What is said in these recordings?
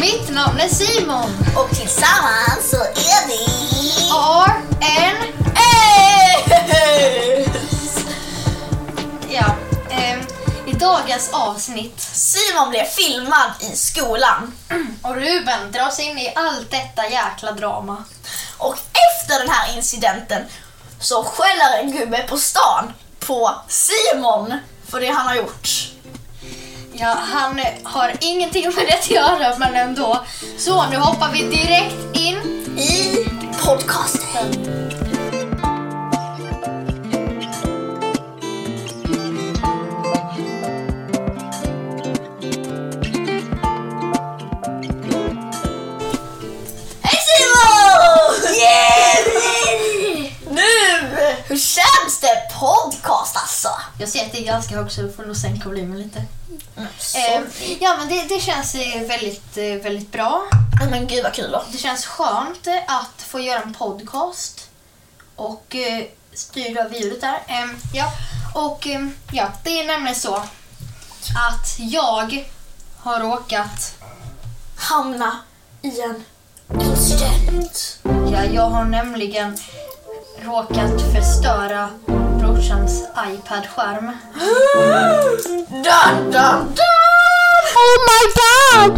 mitt namn är Simon. Och tillsammans så är vi... R-N... Ja, eh, i dagens avsnitt Simon blev filmad i skolan. och Ruben dras in i allt detta jäkla drama. Och efter den här incidenten så skäller en gubbe på stan på Simon för det han har gjort. Ja, han har ingenting med det att göra, men ändå. Så, nu hoppar vi direkt in. I podcasten. Hej Simon! Nu! Hur känns det podcast alltså? Jag ser att det är ganska högt så du får nog sänka volymen lite. Så. Ehm, ja, men det, det känns eh, väldigt, eh, väldigt bra. Men gud vad kul då. Det känns skönt eh, att få göra en podcast och eh, styra av ljudet där. Ja, och ja, det är nämligen så att jag har råkat, Hamna i en incident. ja, jag har nämligen råkat förstöra brorsans iPad-skärm. Dun, dun, dun! Oh my god!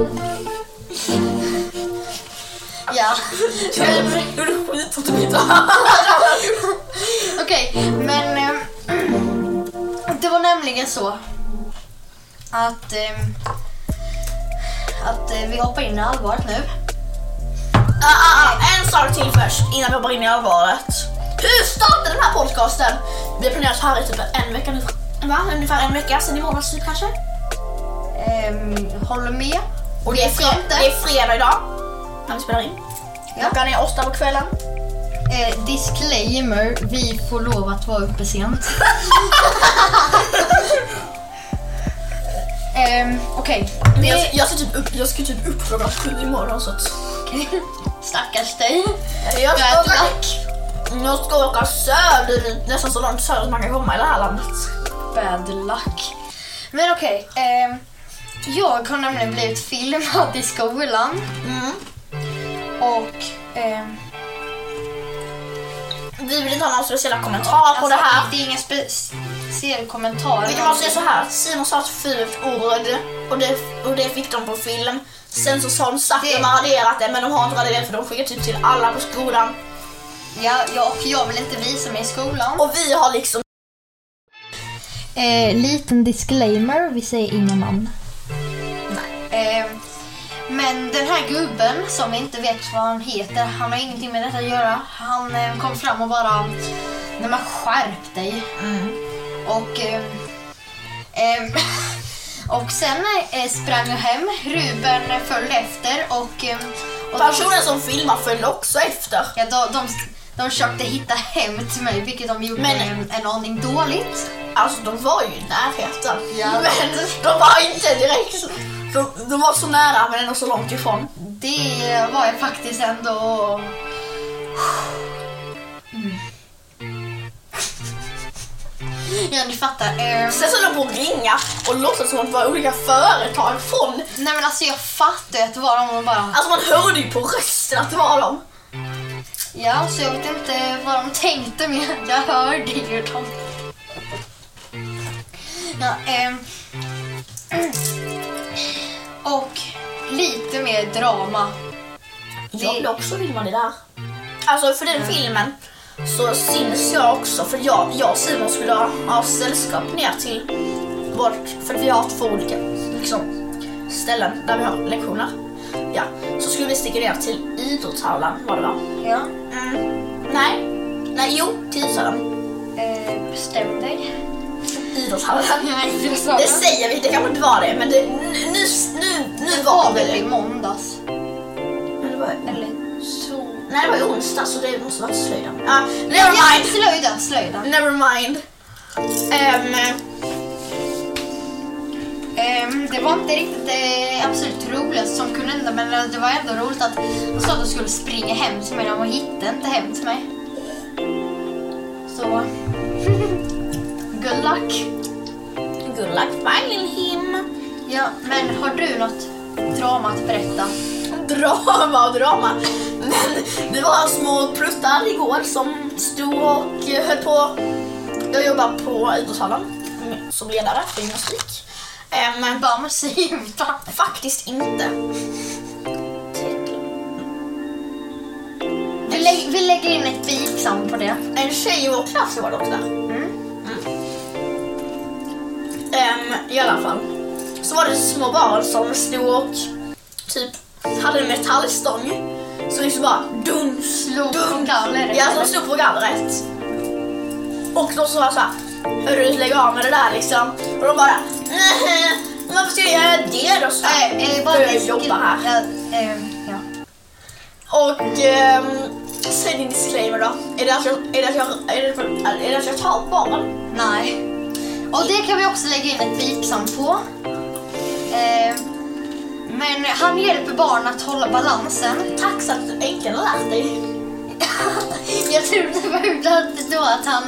Ja, är det skit du inte Okej, men ehm, det var nämligen så att, ehm, att eh, vi hoppar in i allvaret nu. Ah, ah, ah, en sak till först innan vi hoppar in i allvaret. Hur startade den här podcasten? Vi har planerat här i typ en vecka nu. Va? Ungefär en vecka sen i månads typ kanske. Ehm, håller med. Och det är, inte. det är fredag idag. När vi spelar in. Ja. Klockan är åtta på kvällen. Eh, disclaimer, vi får lov att vara uppe sent. Ehm, Okej, Men jag, det... jag, ska typ upp, jag ska typ upp klockan sju imorgon så att... Stackars dig. Jag ska, Bad åka, jag ska åka söderut, nästan så långt söderut man kan komma i det här landet. Bad luck. Men okej, ehm, jag har nämligen blivit filmad i skolan Mm. och ehm, Vi vill inte ha några speciella kommentarer på det här. Det är ingen speciell kommentar. Vi kan bara säga så här, Simon sa ett fult ord och det, och det fick de på film. Sen så sa de sagt Det- att de har raderat det men de har inte raderat det för de skickar typ till alla på skolan. Ja, jag, och jag vill inte visa mig i skolan. Och vi har liksom... Eh, liten disclaimer, vi säger inga namn. Eh, men den här gubben som vi inte vet vad han heter, han har ingenting med detta att göra. Han eh, kom fram och bara, nej men skärp dig. Och, eh, och sen sprang jag hem, Ruben följde efter och, och de, Personen som filmar följde också efter. ja, de, de, de försökte hitta hem till mig, vilket de gjorde Men- en, en aning dåligt. Alltså de var ju i närheten. Ja. Men de var inte direkt... De, de var så nära men ändå så långt ifrån. Det var jag faktiskt ändå... Ja, ni fattar. Eh, Sen så höll de på att ringa och låtsas som att det var olika företag från... nej men alltså jag fattar ju att det var de och bara... Alltså man hörde ju på rösten att det var dem. Ja, så jag vet inte vad de tänkte men jag hörde ju dem. Ja, ehm. Och lite mer drama. Jag blev också filmad i det här. Alltså för den filmen så syns jag också för jag, jag och Simon skulle ha, ha sällskap ner till vårt, för vi har två olika liksom, ställen där vi har lektioner. Ja, så skulle vi sticka ner till idrottshallen var det va? Ja, Mm. Nej, nej jo, till idrottshallen. eh, bestäm dig. Idrottshallen. Det säger vi, det kan inte vara det, men det, nu, Det var väl i måndags? Det var, Eller så... nej, det var i onsdag så det måste varit slöjden. Ja, never mind. slöjden, slöjden. Never mind. Ehm, Ehm, det var inte riktigt det absolut roligaste som kunde hända men det var ändå roligt att de sa att de skulle springa hem till mig. De hittade inte hem till mig. Så... Good luck. good luck finding him. Ja, men har du något drama att berätta? Drama drama. Men det var små pruttar igår som stod och höll på. Jag jobbar på idrottshallen som ledare för gymnastik. Eh, Men Bara musik. faktiskt inte. Vi, lä- vi lägger in ett bipsound på det. En tjej i vår klass var dock där. Mm. Ehm, I alla fall. Så var det små barn som stod och typ hade en metallstång. Så liksom bara dum, Slog på gallret. Ja, de stod på gallret. Och de sa såhär, hörru lägg av med det där liksom. Och de bara, nej, varför ska jag göra det då? Så här. Eh, bara Börjar disk- jobba här. Ja, eh, ja. Och ehm, säg din disclaimer då. Är det att jag, är det att jag, är det, för, är det att jag tar barnen? Nej. Och det kan vi också lägga in ett bipsound på. Eh, men han hjälper barn att hålla balansen. Tack så att du har lärt dig. jag trodde förut då att han...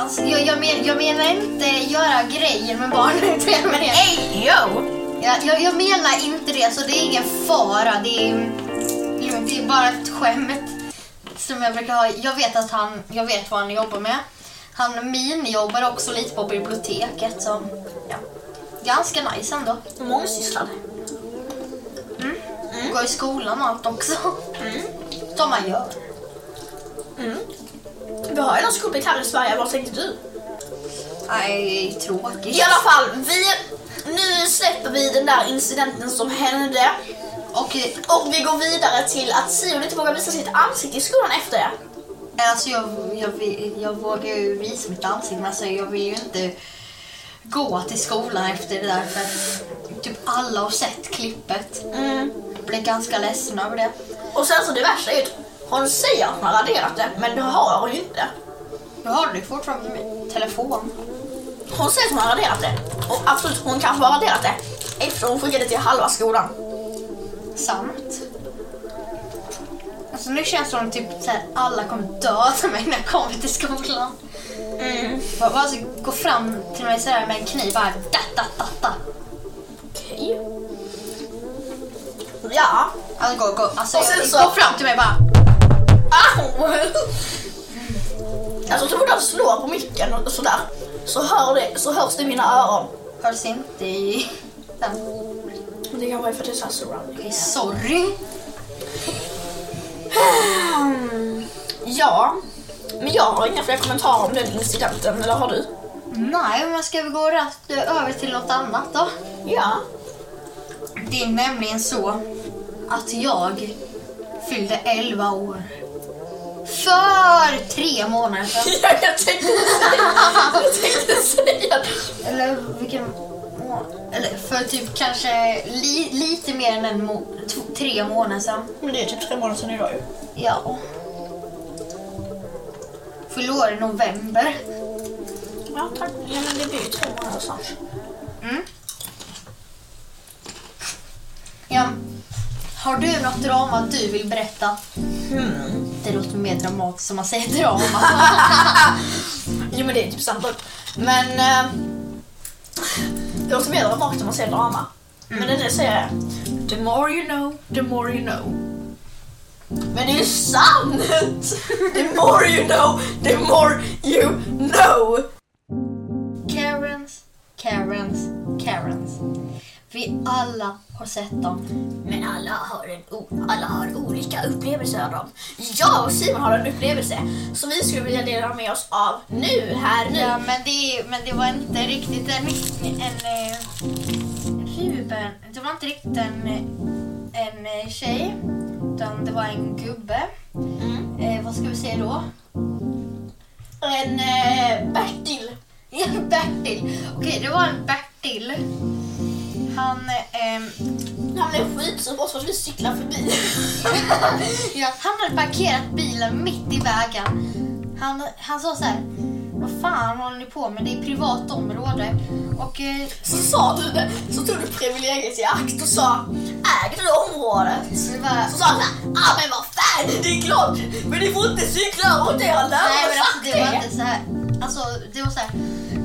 Alltså, jag, jag, men, jag menar inte göra grejer med barn. Ey, yo! jag, jag, jag menar inte det, så det är ingen fara. Det är. Det är bara ett skämt som jag brukar ha. Jag vet att han, jag vet vad han jobbar med. Han minijobbar också lite på biblioteket. Så, ja. Ganska nice ändå. Mångsysslad. Går i skolan och allt också. Mm. Som man gör. Vi har ju någon skolplikt här i Sverige, vad tänkte du? Nej, tråkigt. I alla fall, vi, nu släpper vi den där incidenten som hände. Och Och vi går vidare till att Sion inte vågar visa sitt ansikte i skolan efter det. alltså jag, jag, jag vågar ju visa mitt ansikte men alltså jag vill ju inte gå till skolan efter det där för att typ alla har sett klippet. Mm. Blir ganska ledsen över det. Och sen så det värsta är ju att hon säger att hon har raderat det, men det har hon ju inte. Jag har det fortfarande på min telefon. Hon säger att hon har raderat det. Och absolut, hon kanske har raderat det. Eftersom hon skickade till halva skolan. Sant. Alltså nu känns det som typ så här, alla kommer döda mig när jag kommer till skolan. Mm. Bara, bara alltså, gå fram till mig sådär med en kniv bara da, da, da, da. Ja. Alltså gå, gå, alltså, Och sen så- gå fram till mig bara Au! Alltså så fort han slår på micken och sådär så, hör det, så hörs det i mina öron. hörs inte i den. Det kan vara för att det är såhär surrounding. Okej, sorry. Ja, men jag har inga fler kommentarer om den incidenten, eller har du? Nej, men ska vi gå rätt över till något annat då? Ja. Det är nämligen så att jag fyllde 11 år. För tre månader sedan. jag tänkte säga, jag tänkte säga Eller vilken... må- Eller för typ kanske li, lite mer än en må, tre månader sedan. Men det är typ tre månader sedan idag ju. Ja. Fyllde år i november. Ja, tack. Ja, men det blir ju tre månader snart. Mm. Ja. Har du något drama du vill berätta? Hmm. Det låter mer dramatiskt som man säger drama. Jo, men det är typ sant. Men... Eh, det låter mer dramatiskt om man säger drama. Men det är det jag säger. The more you know, the more you know. Men det är ju sant! The more you know, the more you know. Karens, Karens, Karens. Vi alla har sett dem. Men alla har, en, alla har olika upplevelser av dem. Jag och Simon har en upplevelse som vi skulle vilja dela med oss av nu, här, nu. Ja, men det, men det var inte riktigt en, en, eh, Ruben. Det var inte riktigt en, en eh, tjej. Utan det var en gubbe. Mm. Eh, vad ska vi säga då? En eh, Bertil. Ja, Bertil. Okej, det var en Bertil. Han, ehm, Han blev på oss för att vi cyklar förbi. ja, han hade parkerat bilen mitt i vägen. Han, han sa så här. Vad fan håller ni på med? Det är privat område. Och eh, Så sa du det, så tog du privilegiet i akt och sa äger du området? det var, Så sa han såhär, ah men vad fan, det är klart, men ni får inte cykla runt era Nej men alltså det var inte så här. Alltså det var så här.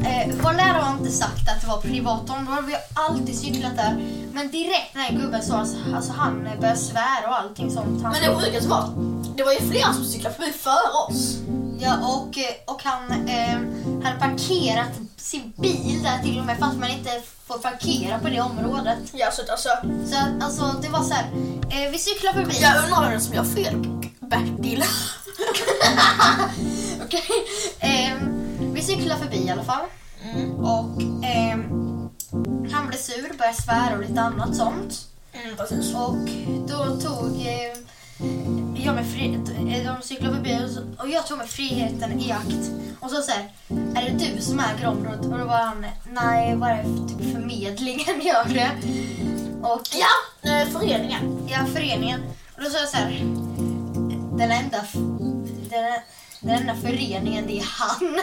eh, vår lärare har inte sagt att det var privat område. Vi har alltid cyklat där. Men direkt när gubben sa alltså han började svära och allting sånt. Han, Men det sjukaste var, det var ju flera som cyklade förbi före oss. Ja, och, eh, och han eh, hade parkerat sin bil där till och med fast man inte får parkera på det området. Ja, så alltså, Så alltså det var så här, eh, vi cyklar förbi. jag undrar vem som gör fel. Bertil. Okej. Ehm, vi cyklar förbi i alla fall. Mm. Och ehm, han blev sur, började svära och lite annat sånt. Mm. Och då tog eh, jag med fri, eh, de cyklade förbi och, jag tog med friheten i akt. Och så säger är det du som äger området? Och då var han, nej, vad är det för typ förmedlingen gör det? Och Ja, eh, föreningen. ja, föreningen. Och då sa jag så här, den enda, den, den enda föreningen det är han.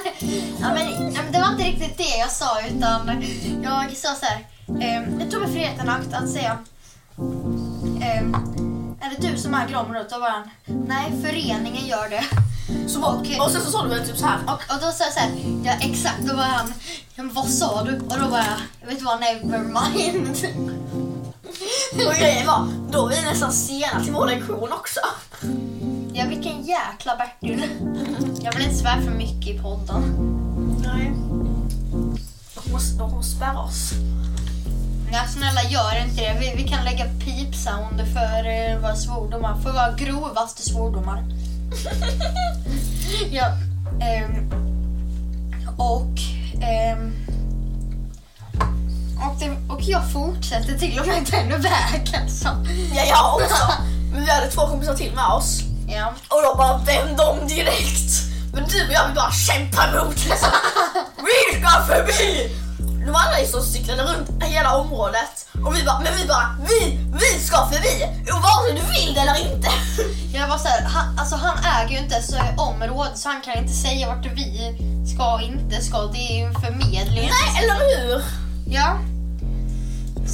Ja, men, det var inte riktigt det jag sa utan jag sa så här, eh, jag tog mig friheten akt att säga ehm, är det du som äger området? Då var han, nej föreningen gör det. Så, var- Okej. Och sen så sa du typ så här. Och, och då sa jag så här, ja exakt, då var han, vad sa du? Och då var jag, vet du vad, never mind. Och grejen var, då var vi nästan sena till vår lektion också. Ja vilken jäkla Bertil. Jag vill inte svära för mycket i podden. Nej. De måste spärra oss. Ja, snälla gör inte det. Vi, vi kan lägga pipsound för eh, våra svordomar. För våra grovaste svordomar. ja, ehm, och, ehm, och, det, och jag fortsätter till och med den vägen. Så. Ja, jag också. Men vi hade två kompisar till med oss. Ja. Och de bara vände om direkt. Men du och jag vi bara kämpa emot liksom. Vi ska förbi! De andra just cyklade runt hela området. Och vi bara, men vi bara, vi, vi ska förbi! Och vare sig du vill det eller inte. Jag var så här, han, alltså han äger ju inte så området så han kan inte säga vart vi ska och inte ska. Det är ju en förmedling. Nej, eller hur? Ja.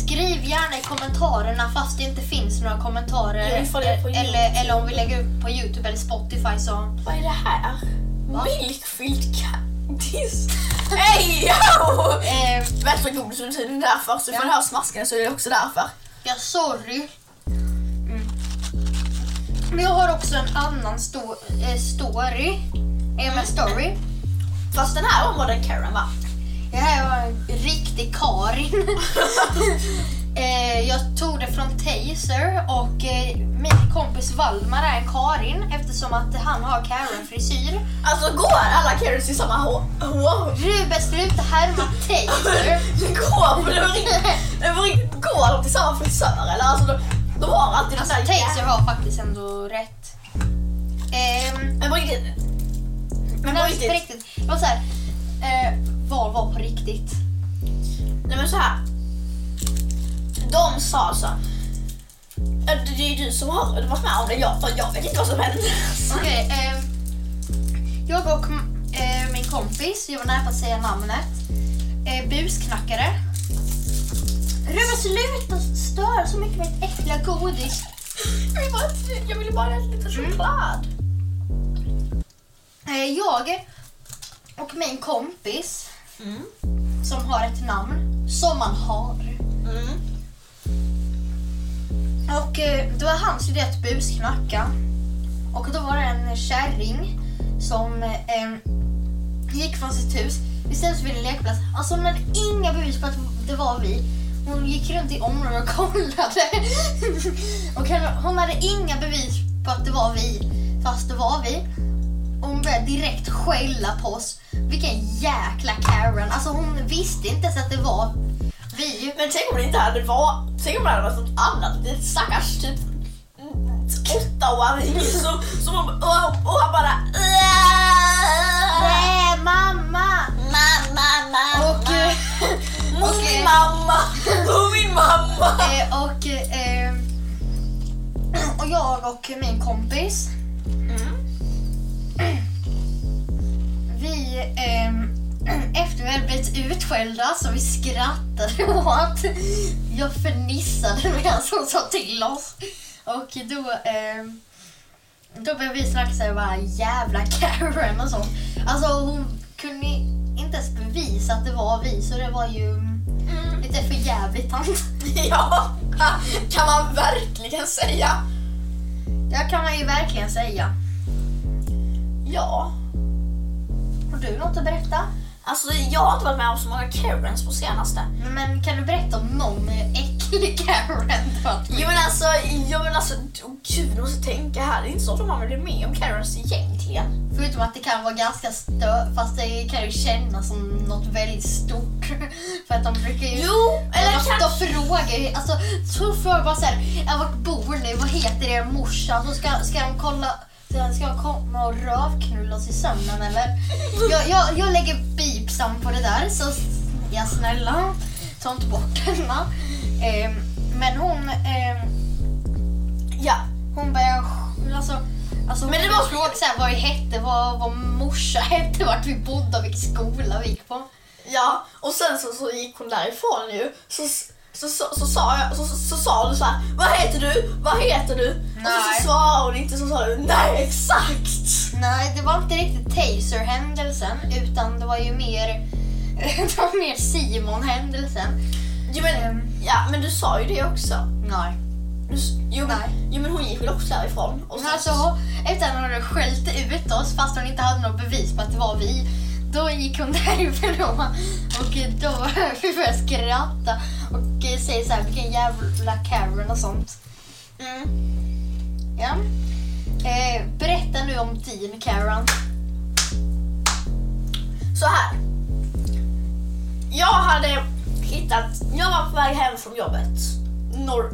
Skriv gärna i kommentarerna fast det inte finns några kommentarer. Får eller, eller om vi lägger upp på Youtube eller Spotify så... Vad är det här? Va? Milkfylld candies. Hej! Eh, godis under tiden därför. Så Ja. du hör smasken så är det också därför. ja, sorry. Mm. Men jag har också en annan sto- eh, story. Eh, story. Fast den här var den Karen va? Det här var en riktig Karin. eh, jag tog det från Taser och eh, min kompis Valdemar är en Karin eftersom att han har Karen-frisyr. Alltså går alla Karens i samma hår? Ruben, sluta härma Taser. Går, för det var riktigt, det var riktigt, går de till samma frisör eller? Alltså de, de har alltid någon sån här Taser har faktiskt ändå rätt. Ehm, Men på riktigt. men på riktigt. Det var så här. Eh, vad var på riktigt? Nej men så här. De sa så. "Ja, Det är ju du som har varit med om det. Jag, jag vet inte vad som hände. Okej, ehm, jag och eh, min kompis, jag var nära på att säga namnet, eh, busknackare. Ruben sluta störa så mycket med ett äckliga godis. Jag vill bara, jag ville bara äta lite choklad. Eh, jag och min kompis Mm. som har ett namn, som man har. Mm. Och eh, det var hans idé att busknacka. Och då var det en kärring som eh, gick från sitt hus. Vi ställde oss vid en lekplats. Alltså hon hade inga bevis på att det var vi. Hon gick runt i området och kollade. och hon- hon hade inga bevis på att det var vi. Fast det var vi. Och hon började direkt skälla på oss. Vilken jäkla Karen. Alltså hon visste inte ens att det var vi. Men tänk om det inte hade varit, tänk om det hade varit något annat. Det är ett stackars typ åttaåring som, som och, och han bara Nej, mamma! Mamma, mamma, Och, eh, och och, min eh, mamma, och min mamma. eh, och, eh, och jag och min kompis, vi eh, efter vi hade blivit utskällda så vi skrattade åt. Jag fnissade medan hon sa till oss. Och då, eh, då började vi snacka såhär bara jävla Karen och sånt. Alltså hon kunde inte inte ens bevisa att det var vi så det var ju mm. lite för jävligt tant. ja, kan man verkligen säga. Det kan man ju verkligen säga. Ja. Har du något att berätta? Alltså jag har inte varit med om så många Karens på senaste. Men kan du berätta om någon äcklig Karen Jo men alltså, jo, men alltså oh, gud, du måste tänka här. Det är inte så att man blir med om Karens egentligen. Förutom att det kan vara ganska stört, fast det kan ju kännas som något väldigt stort. För att de brukar ju... Jo, eller kanske... De frågar alltså, så frågar bara såhär, vart bor ni? Vad heter er morsa? Så ska, ska de kolla Ska jag komma och rövknulla oss i sömnen eller? Jag, jag, jag lägger bipsam på det där så ja snälla, ta inte bort denna. Eh, men hon, eh, ja, hon börjar, alltså, alltså men det var fråga så här, vad det hette, vad, vad morsa hette, vart vi bodde och vilken skola vi gick på. Ja, och sen så, så gick hon därifrån ju. Så, så, så, så, sa, jag, så, så, så sa du så här, vad heter du? Vad heter du? Nej. Och så, så svarade hon inte så sa du, nej exakt! Nej, det var inte riktigt Taser-händelsen utan det var ju mer, det var mer Simon-händelsen. Jo, men, um, ja, men du sa ju det också. Nej. Du, jo, men, nej. jo men hon gick väl också därifrån? Och så, alltså, att hon hade skällt ut oss fast hon inte hade något bevis på att det var vi då gick hon därifrån och då vi började skratta och säga så här, vilken jävla Karen och sånt. Mm. Ja. Eh, berätta nu om din Karen. Så här. Jag hade hittat, jag var på väg hem från jobbet. Norr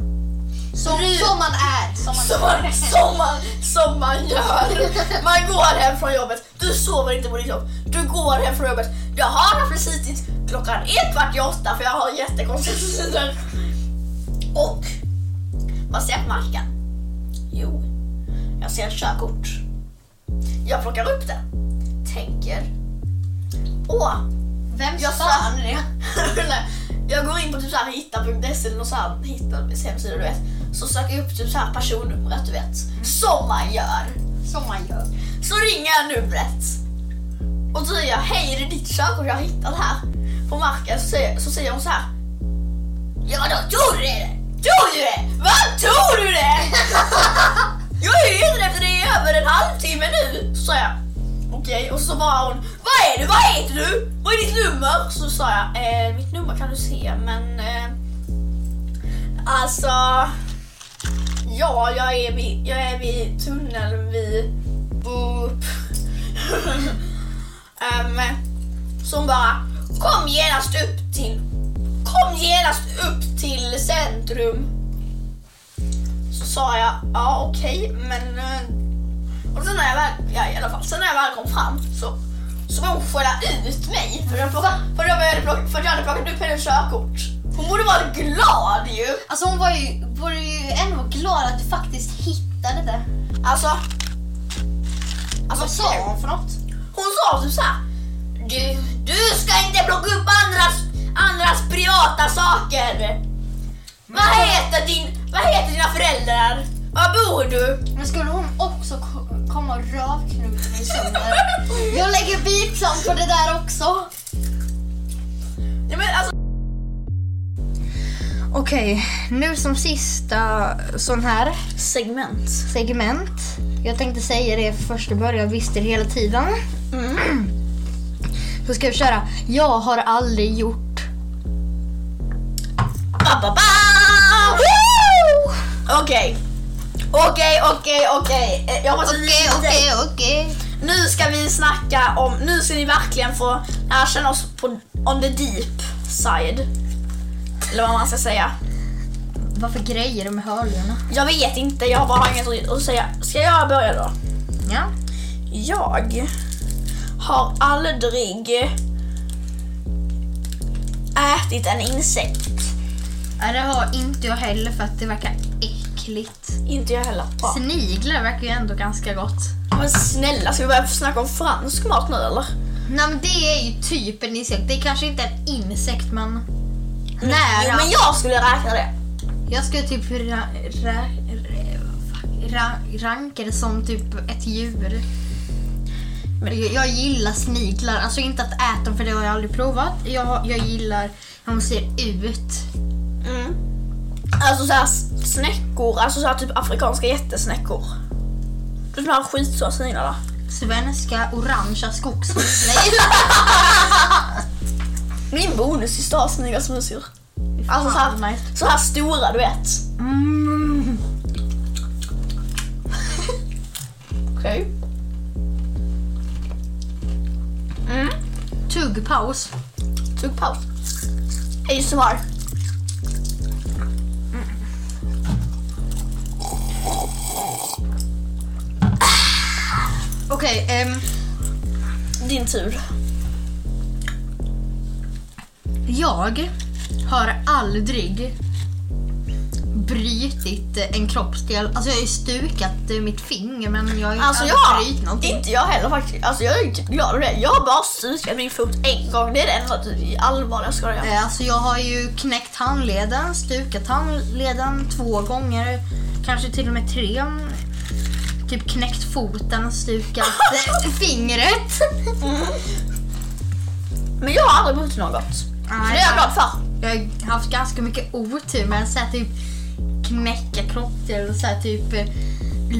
som, som man är. Som man, som man, som, man, som man gör. Man går hem från jobbet. Du sover inte på ditt jobb. Du går hem från jobbet. Jag har precis klockan är kvart i åtta för jag har jättekonstiga tider. Och vad ser jag på marken? Jo, jag ser ett körkort. Jag plockar upp det. Tänker. Åh, vem fan är det? jag går in på typ hitta.se eller någon sån här hemsida du vet. Så söker jag upp typ så här personnumret du vet. Mm. Som man gör. Som man gör. Så ringer jag numret. Och så säger jag, hej det är ditt körkort jag har hittat här på marken. Så säger, så säger hon så här. Ja då tror du det? Tror du det? Vad tror du det? jag har ju efter det i över en halvtimme nu. Så sa jag. Okej, okay. och så var hon, vad är du? Vad heter du? Vad är ditt nummer? Så sa jag, eh, mitt nummer kan du se men eh, alltså Ja, jag är vid, jag är vid tunneln vid Boop. um, ehm, så hon bara, kom genast upp till, kom genast upp till centrum. Så sa jag, ja okej, okay, men... Eh. Och sen när jag väl, ja i alla fall, sen när jag väl kom fram så, så var hon skälla ut mig för, för, för, för att jag hade plockat upp hennes körkort. Hon borde vara glad ju. Alltså hon var ju, var ju ändå glad att du faktiskt hittade det. Alltså. alltså Vad sa hon för något? Hon sa typ såhär. Du, du ska inte plocka upp andras, andras privata saker. Vad heter, din, vad heter dina föräldrar? Var bor du? Men skulle hon också komma och rövknulla mig sönder? Jag lägger bitsam på det där också. Ja, men alltså, Okej, nu som sista sån här segment. segment. Jag tänkte säga det först i början, visste det hela tiden. Så ska vi köra Jag har aldrig gjort. Okej. Okej, okej, okej. Eh, jag måste Okej, okej, okej. Nu ska vi snacka om, nu ska ni verkligen få känna oss på on the deep side. Eller vad man ska säga. Varför grejer du med hörlurarna? Jag vet inte, jag har bara inget att säga. Ska jag börja då? Ja. Jag har aldrig ätit en insekt. Nej, det har inte jag heller för att det verkar äckligt. Inte jag heller. Bra. Sniglar verkar ju ändå ganska gott. Men snälla, ska vi börja snacka om fransk mat nu eller? Nej men det är ju typ en insekt. Det är kanske inte en insekt men Nära. Jo, men jag skulle räkna det. Jag skulle typ ra, ra, ra, ranka det som typ ett djur. Jag, jag gillar sniglar. Alltså inte att äta dem för det har jag aldrig provat. Jag, jag gillar hur de ser ut. Mm. Alltså såhär snäckor, alltså såhär typ afrikanska jättesnäckor. De här skitstora sniglarna. Svenska orangea skogssniglar. Min bonussyster har sniglar som husdjur. Alltså så här, nice. så här stora du vet. Mm. Okej. Mm. Tuggpaus. Tog paus. ASMR. Okej, ehm, Din tur. Jag har aldrig brytit en kroppsdel. Alltså jag har ju stukat mitt finger men jag har ju Alltså jag, brutit någonting. inte jag heller faktiskt. Alltså jag är typ glad det. Jag har bara stukat min fot en gång. Det är det enda typ, allvarliga jag ska göra. Eh, Alltså jag har ju knäckt handleden, stukat handleden två gånger, kanske till och med tre. Typ knäckt foten, stukat eh, fingret. Men jag har aldrig brutit något. Så det är jag glad för. Jag har haft ganska mycket otur med att så här, typ knäcka kroppsdelar och så här, typ eh,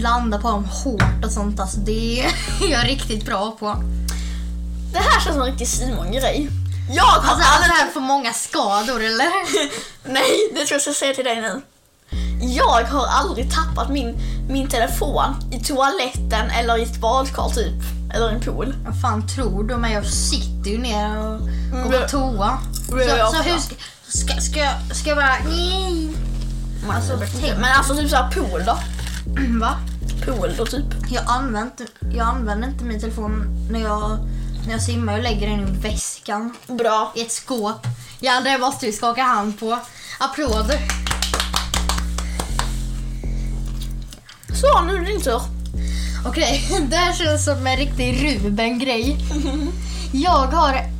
landa på dem hårt och sånt. Alltså det är jag riktigt bra på. Det här känns som en riktig Simon-grej. Jag har Alltså aldrig... alla här får många skador eller? Nej, det tror jag ska säga till dig nu. Jag har aldrig tappat min, min telefon i toaletten eller i ett badkar typ. Eller i en pool. Vad fan tror du? Men jag sitter ju ner och går det- på toa. Så, så hur ska, ska, ska, jag- ska jag bara... Nej. Alltså, tänk, Men alltså typ såhär pool då. va? Pool då typ. Jag använder, jag använder inte min telefon när jag, när jag simmar. Jag lägger den i väskan. Bra. I ett skåp. Ja, det måste vi skaka hand på. Applåder. Så, nu är det din tur. Okej, det här känns som en riktig Ruben-grej. Jag har...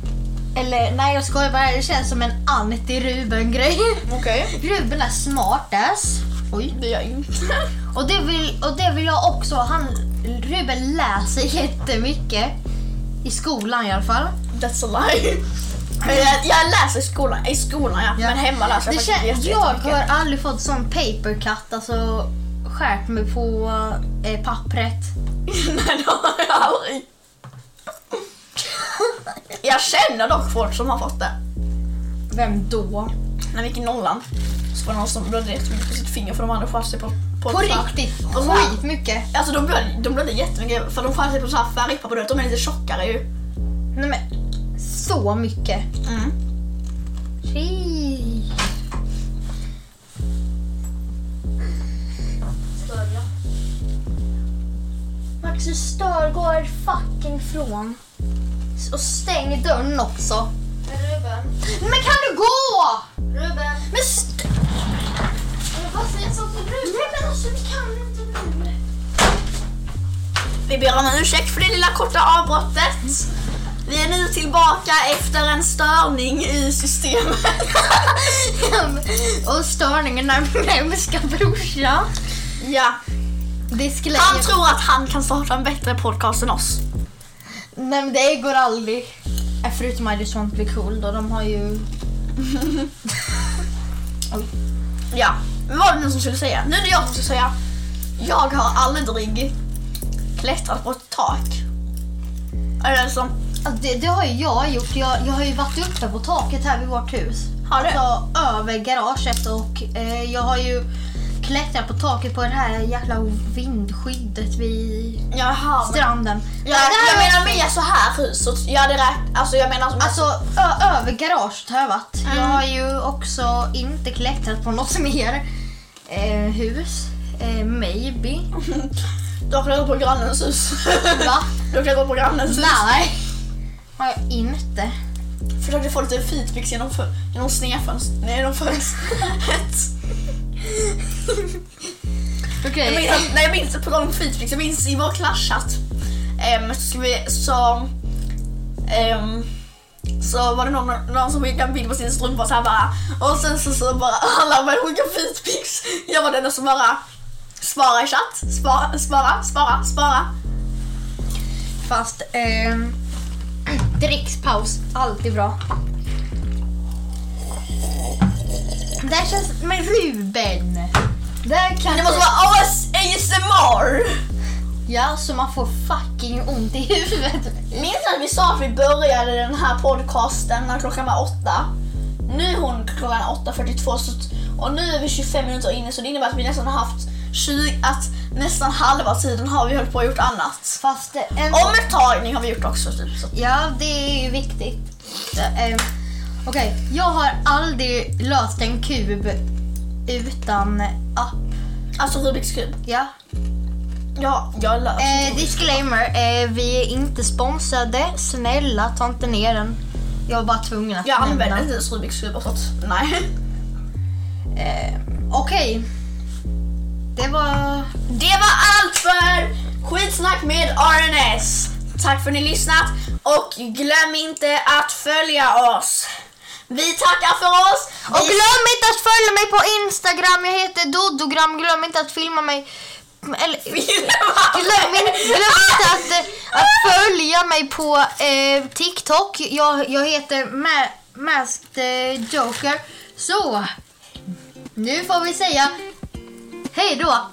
Eller nej, jag skojar bara. Det känns som en anti-Ruben-grej. Okej. Ruben är smartass. Oj. Det gör jag inte. Och det, vill, och det vill jag också. Han, Ruben läser jättemycket. I skolan i alla fall. That's a lie. Jag, jag läser i skolan, i skolan ja. Ja. Men hemma läser jag Det faktiskt kän, jätte- jag jättemycket. har aldrig fått sån paper cut, alltså skärt mig på eh, pappret. Nej, det har jag aldrig. Jag känner dock folk som har fått det. Vem då? När vi gick i nollan så var det någon som blödde jättemycket på sitt finger för de hade skär sig på... På, På riktigt? Skitmycket? Alltså de blödde, de blödde jättemycket för de skär sig på så här färgpapper, de är lite tjockare ju. Nej men, så mycket. Mm. Fy. Max, du stör, gå fucking från. Och stäng dörren också. Ruben. Men kan du gå? Ruben. Men st- Men vad säger så till Ruben? Nej men alltså vi kan inte nu. Vi ber om ursäkt för det lilla korta avbrottet. Vi är nu tillbaka efter en störning i systemet. Och störningen är min hemska brorsa. Ja, Det skulle han tror att han kan starta en bättre podcast än oss. Nej men det går aldrig. Förutom I just want to be cool då, de har ju... Ja, men vad var det nu som skulle säga? Nu är det jag som ska säga. Jag har aldrig klättrat på ett tak. Eller som, Alltså, det, det har ju jag gjort. Jag, jag har ju varit uppe på taket här vid vårt hus. Har du? Alltså över garaget och eh, jag har ju klättrat på taket på det här jävla vindskyddet vid jaha. men- stranden. Jag, Det här- jag menar mer så här huset. Jag hade räknat, alltså jag menar som Alltså ö- över garaget har jag varit. Mm. Jag har ju också inte klättrat på något mer eh, hus. Eh, maybe. Du har klättrat på grannens hus. Va? Du har klättrat på grannens hus. Nej. Har jag inte. Försökte få lite feedbacks genom, genom snedfönstret. Genom fönstret. Okej. Jag minns, att- nej, jag minns på tal om jag minns i vår klasschatt. Um, så, ska vi, så, ehm, så var det någon, någon som skickade en bild på sin strumpa så här bara och sen så, så bara alla började skicka feedbacks. Jag var den enda som bara spara i chatt, spara, spara, spara, spara. Fast eh, drickspaus, alltid bra. Det här känns med Ruben. Det här kan Det måste vara AS ASMR! Ja, så man får fucking ont i huvudet. Minns att vi sa att vi började den här podcasten när klockan var åtta. Nu är hon klockan 8.42 så, och nu är vi 25 minuter inne så det innebär att vi nästan har haft 20, att nästan halva tiden har vi hållit på och gjort annat. Fast en... Omtagning har vi gjort också. Typ, så. Ja, det är ju viktigt. Eh, Okej, jag har aldrig löst en kub utan app. Alltså Rubiks kub. Ja. Ja, jag löser Eh, disclaimer, eh, vi är inte sponsrade. Snälla, ta inte ner den. Jag var bara tvungen att Jag använder inte ens Rubiks kub så att, nej. Eh, Okej. Det var... Det var allt för skitsnack med RNS. Tack för att ni lyssnat och glöm inte att följa oss. Vi tackar för oss. Och glöm inte att följa mig på Instagram. Jag heter Dodogram. Glöm inte att filma mig. Eller, glöm, glöm inte att, att följa mig på eh, TikTok. Jag, jag heter Ma Masked eh, Joker. Så, nu får vi säga hej då.